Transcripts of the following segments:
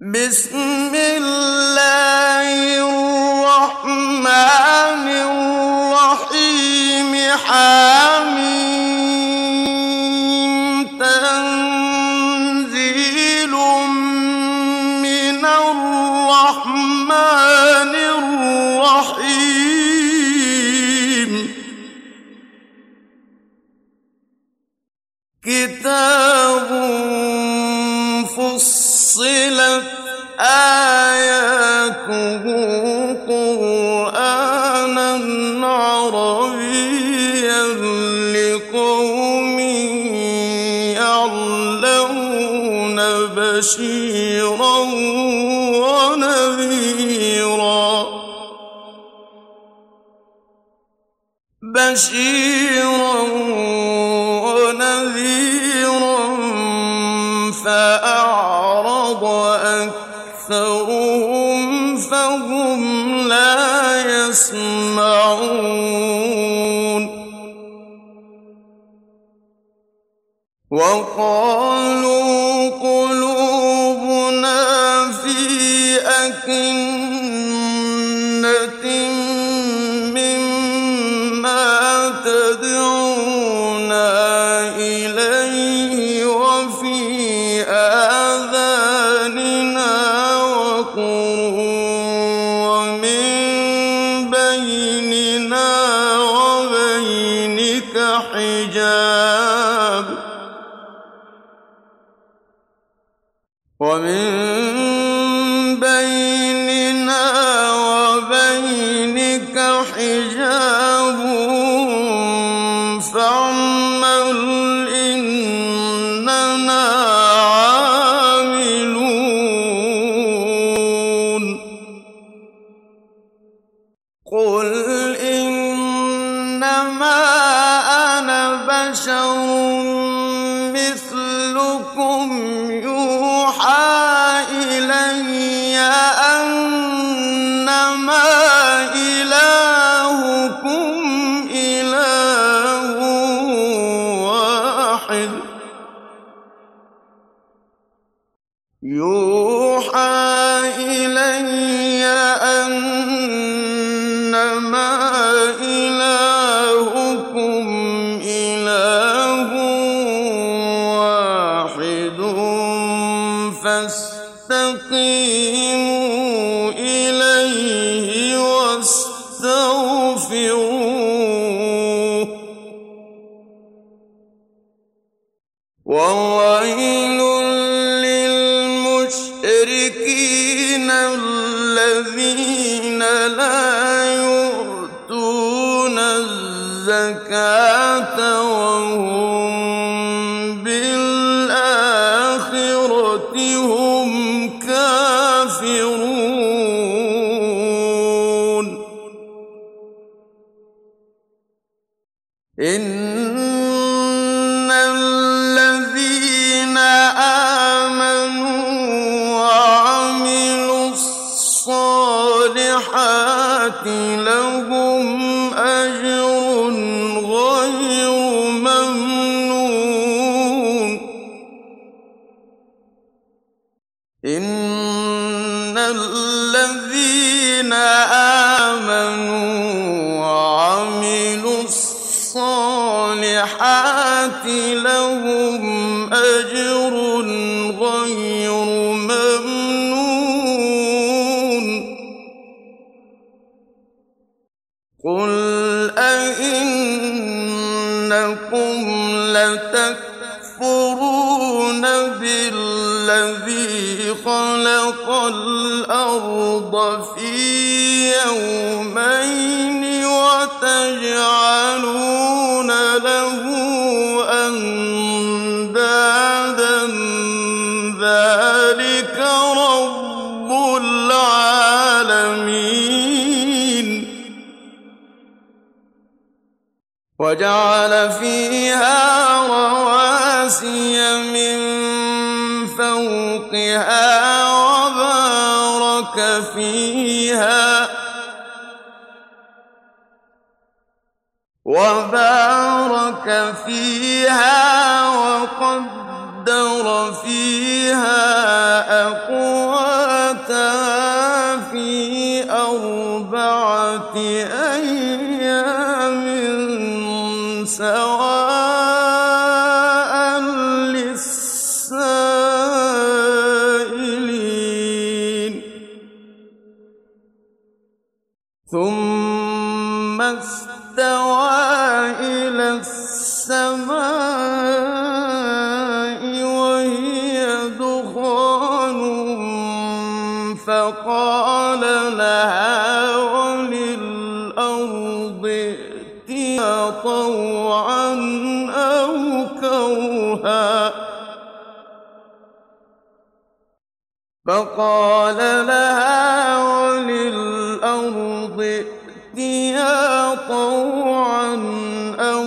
بسم الله. وقال واحد. يوحى في يومين وتجعلون له أندادا. ذلك رب العالمين. وجعل فيها رواسي من فوقها فيها. وبارك فيها وقدر فيها. أقول فقال لها وللأرض ائتيا طوعا أو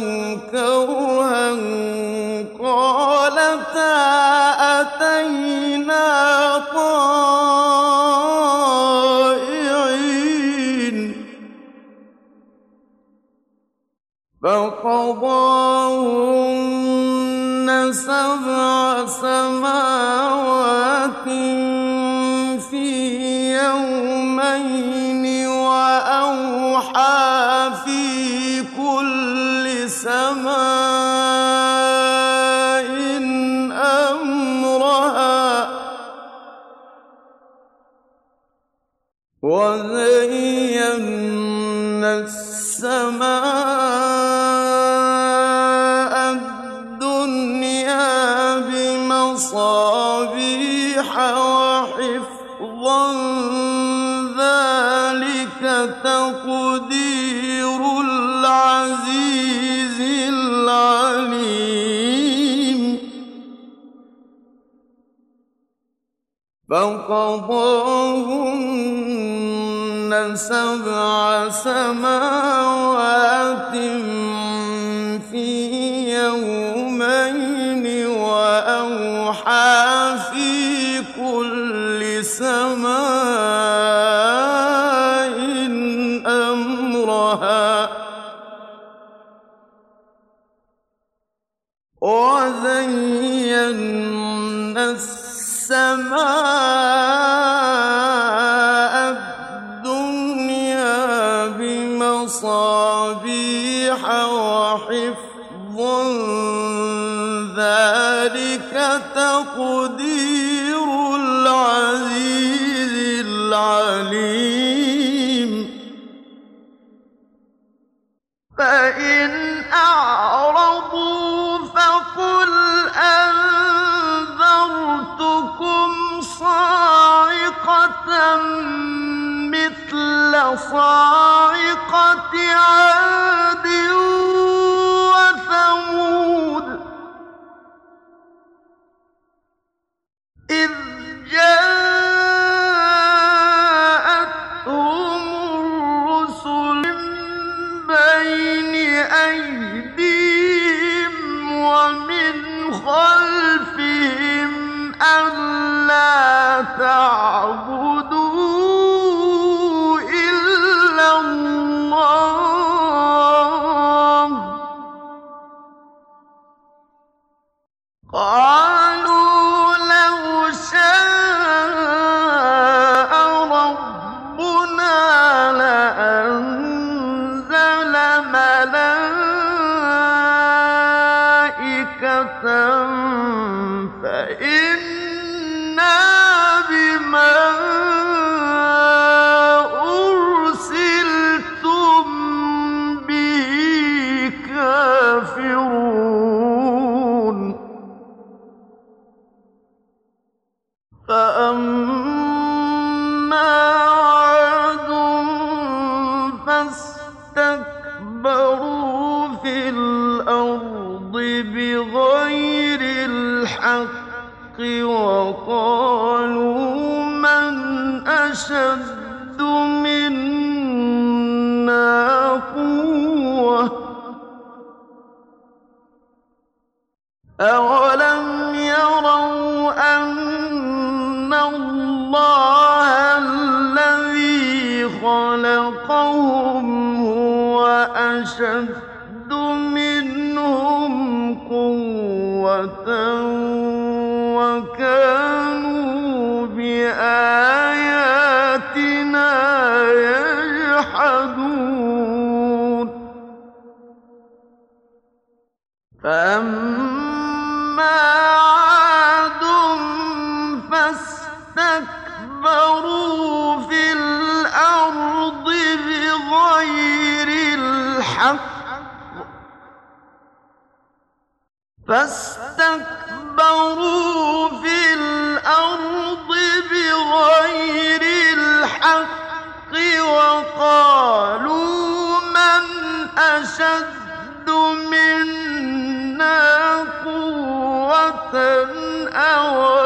كرها قالتا أتينا طائعين. فقضاهن سبع سماوات السماء الدنيا بمصابيح وحفظا ذلك تقدير العزيز العليم. فقضاهن سبع سماوات في يومين وأوحى في كل actions فاستكبروا في الأرض بغير الحق وقالوا من أشد منا قوة أو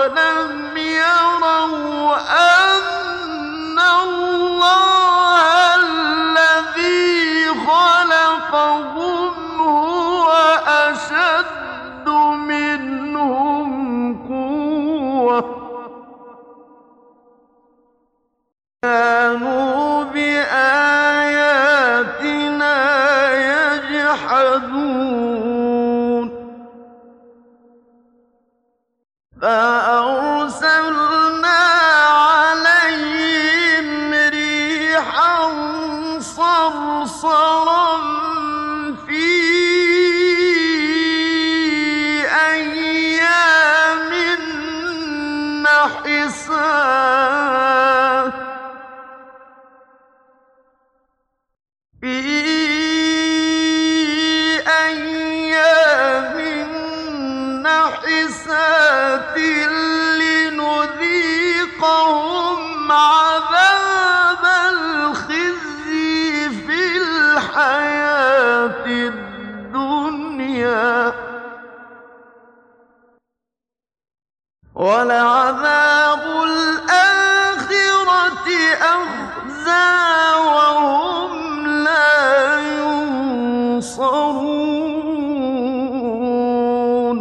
يبصرون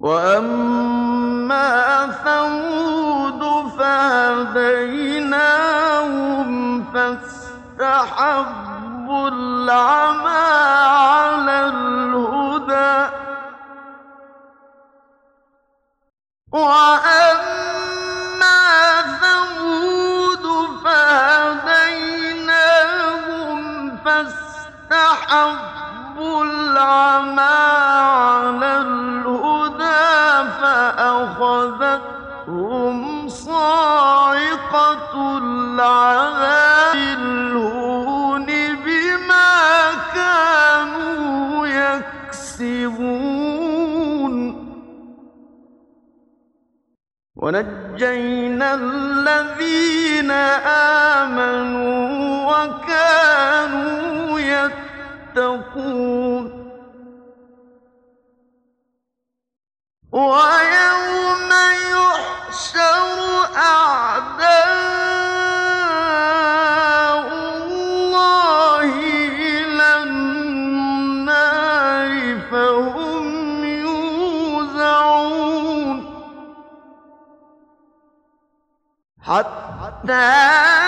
وأما ثمود فهديناهم فاستحبوا العمل ونجينا الذين آمنوا وكانوا يتقون that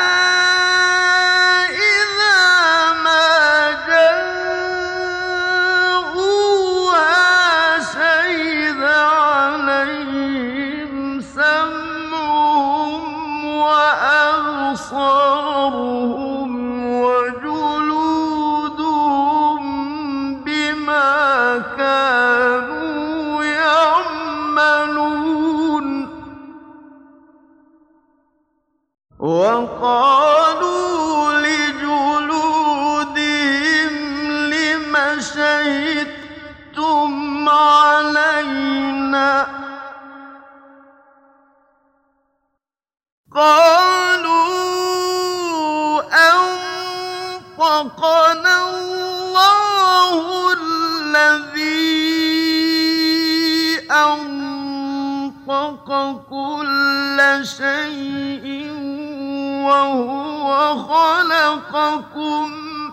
وهو خلقكم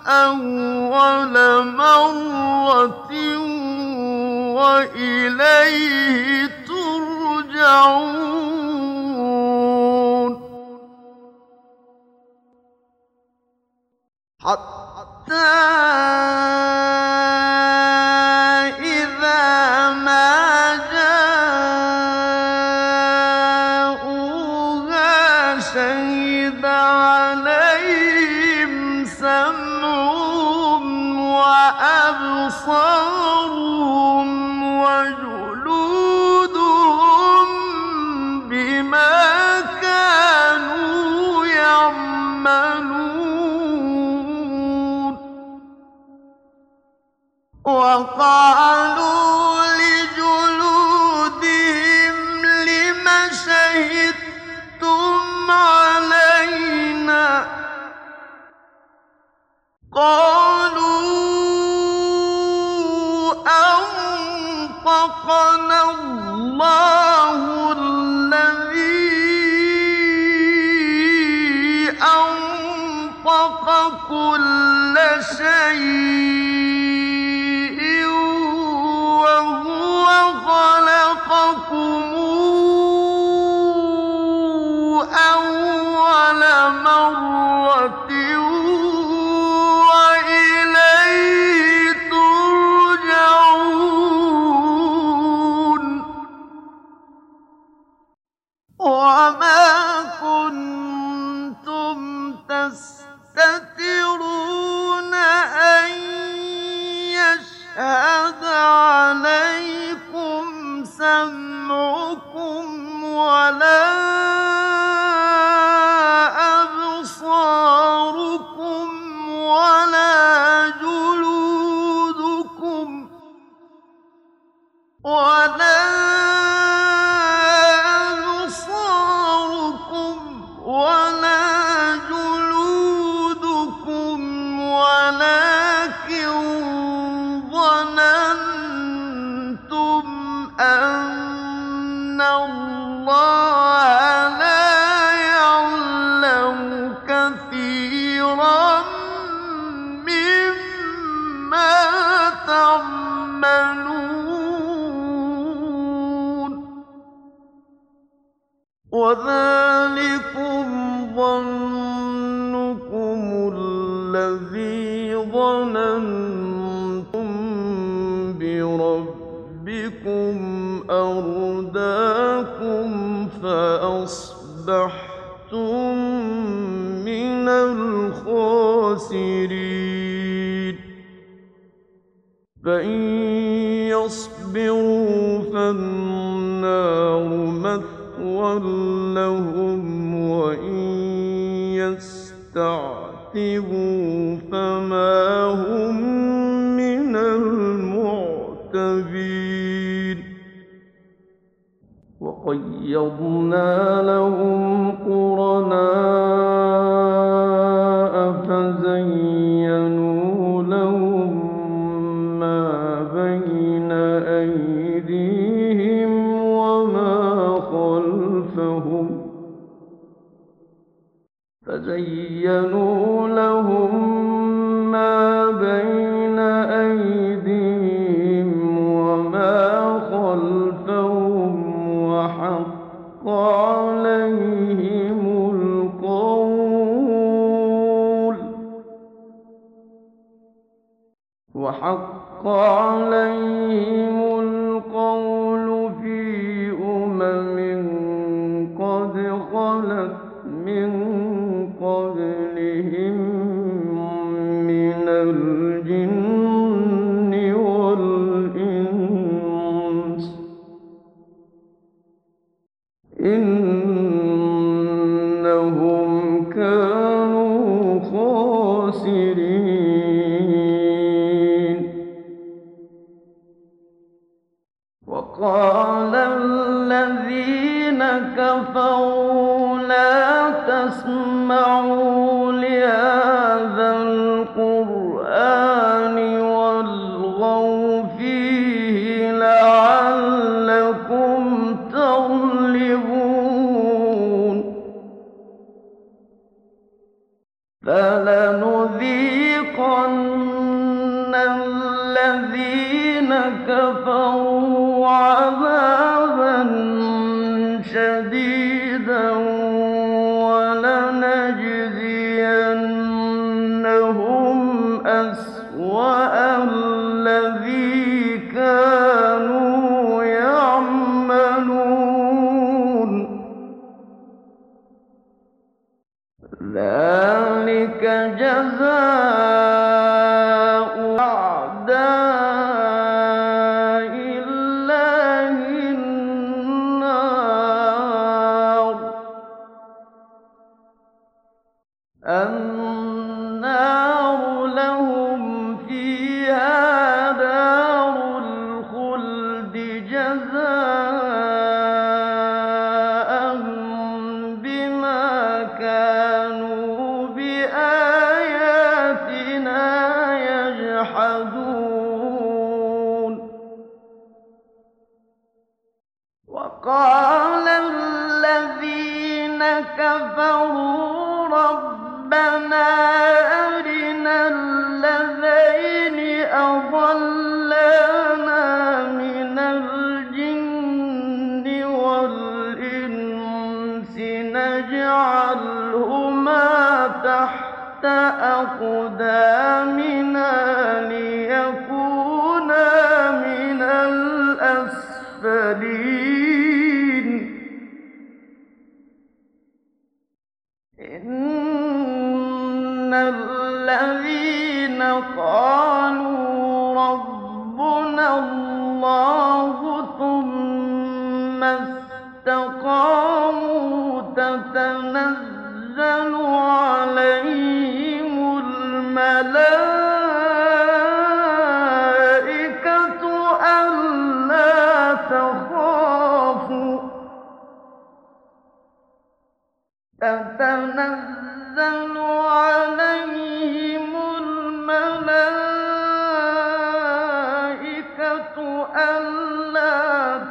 أول مرة وإليه ترجعون. حتى أن الله وَجَعَلْنَا لَهُمْ قُرَنَاءَ فَزَيَّنُوا لَهُم مَّا بَيْنَ أَيْدِيهِمْ وَمَا خَلْفَهُمْ فَزَيَّنُوا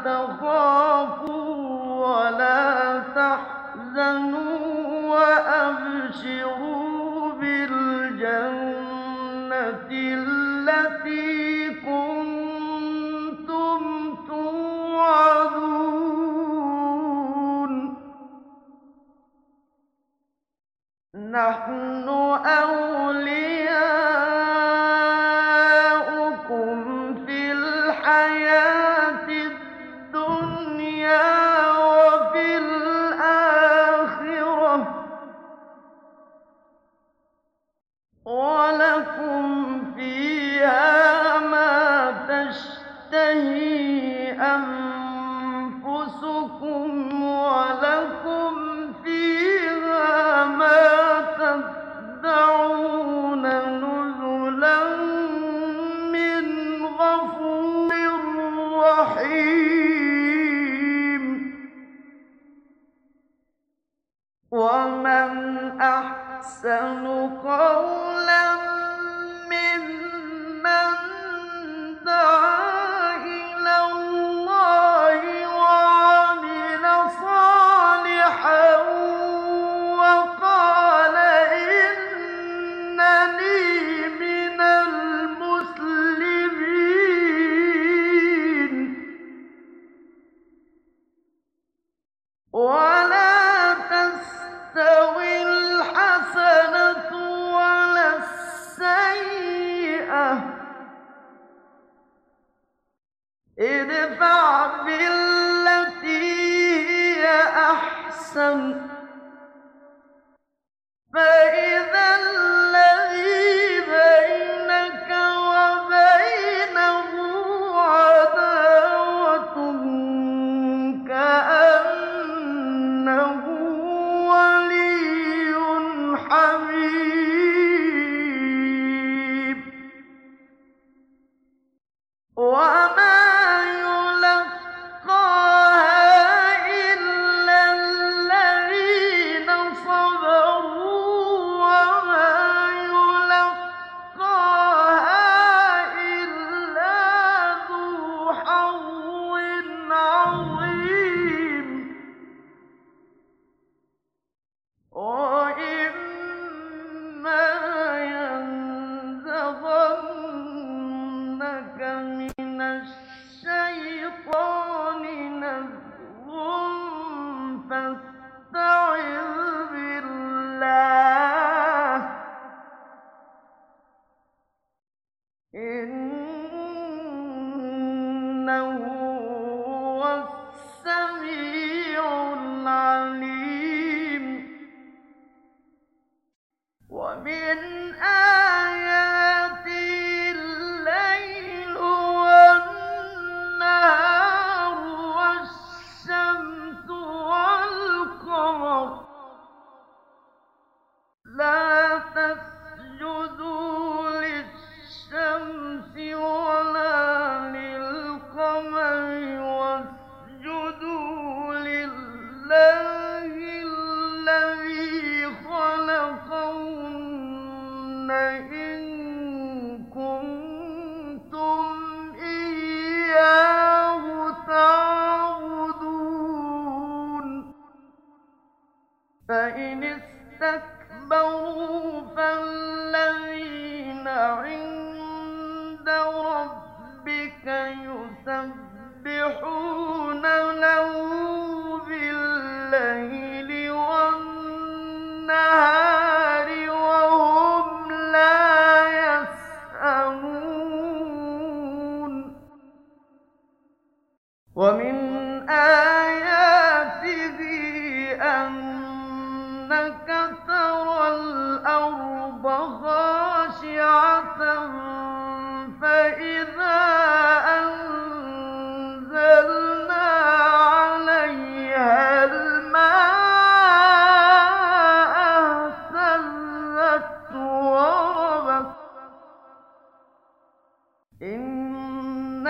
تَخَافُوا وَلَا تَحْزَنُوا وَأَبْشِرُوا نَحْنُ أَوْلِيَاؤُكُمْ وَمَنْ أَحْسَنُ قَوْلًا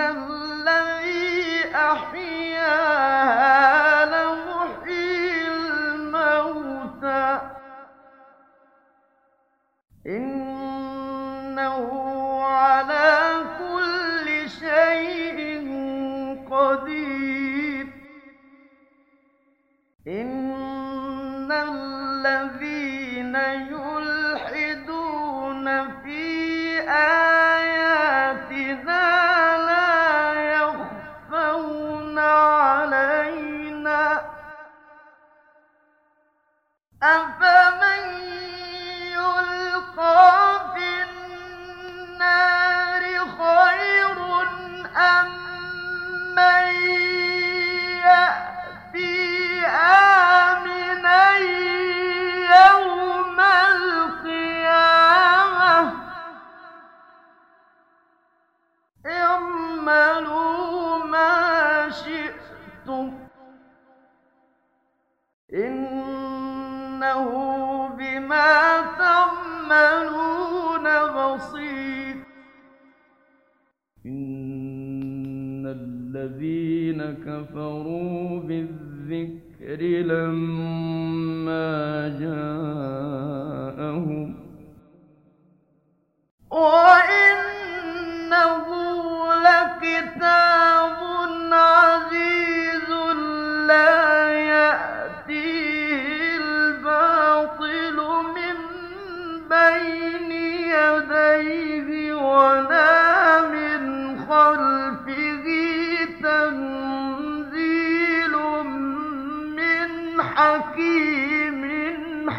remember الذين كفروا بالذكر لما جاءوا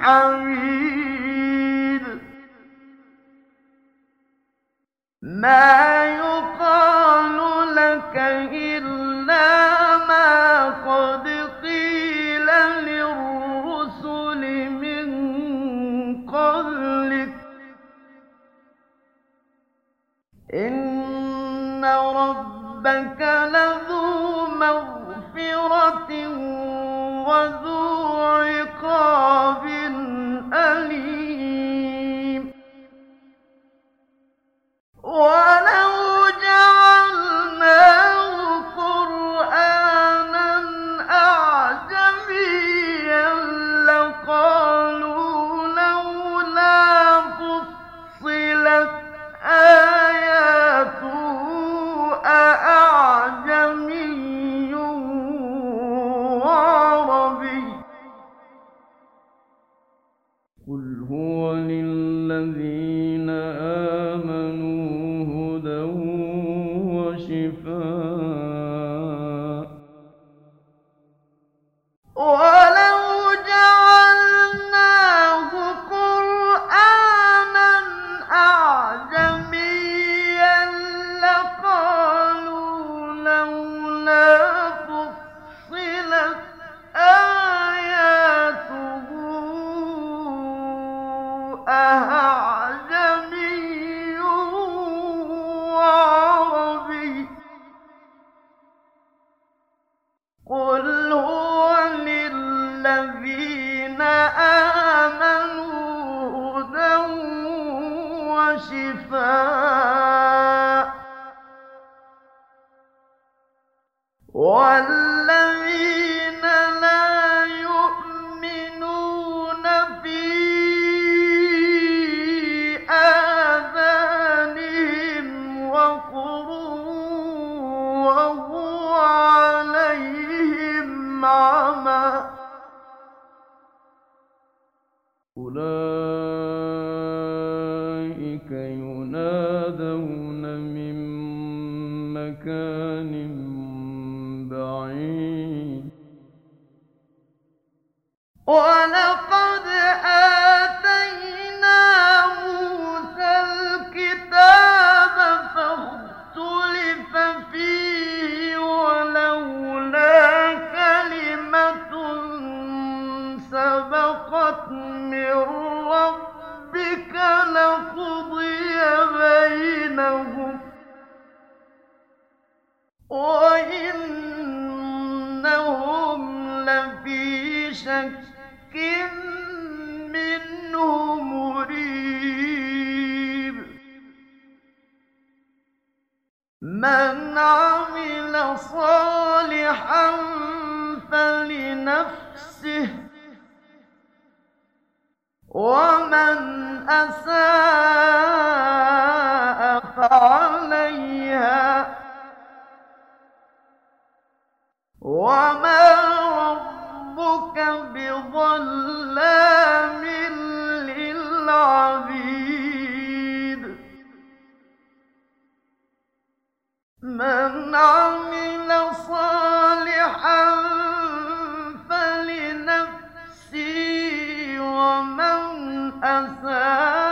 حميد ما يقال لك إلا never بشك منه مريب. من عمل صالحا فلنفسه ومن أساء فعليها وما ربك بظلام للعبيد. من عمل صالحا فلنفسه ومن أساء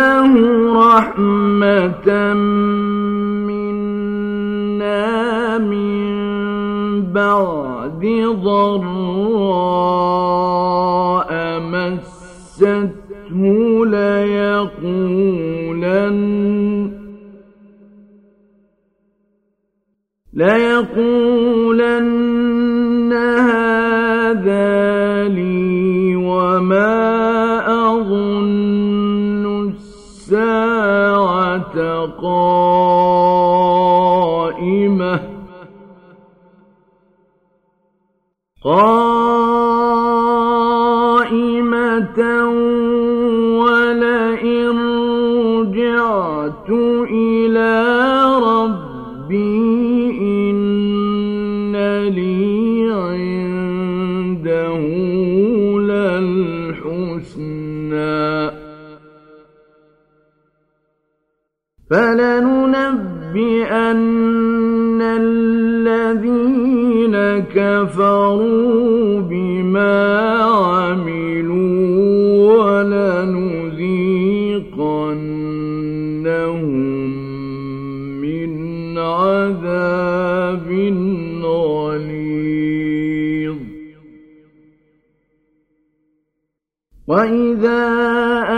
له رحمة منا من بعد ضراء مسته ليقولن ليقولن هذا لي وما قائمة. قائمة وإذا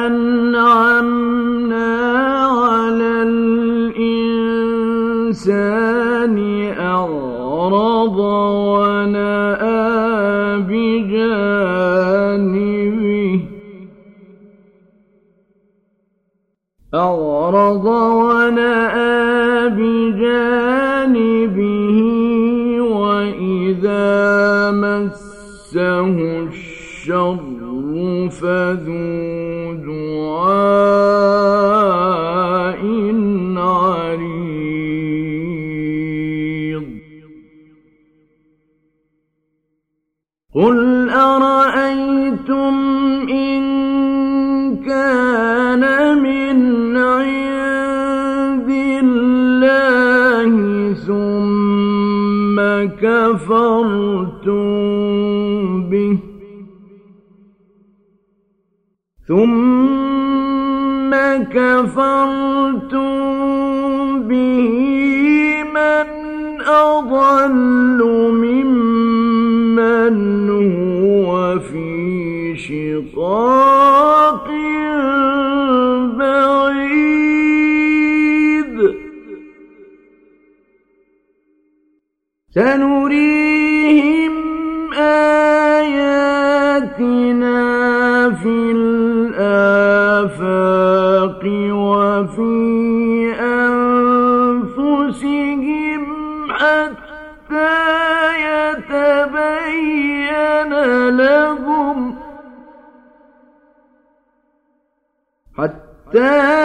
أنعمنا على الإنسان أعرض ونأى بجانبه أعرض ونأى بجانبه وإذا مسه الشر فذو دعاء عريض. قل أرأيتم إن كان من عند الله ثم كفرتم ثم كفرتم به من أضل ممن هو في شقاق بعيد. حتى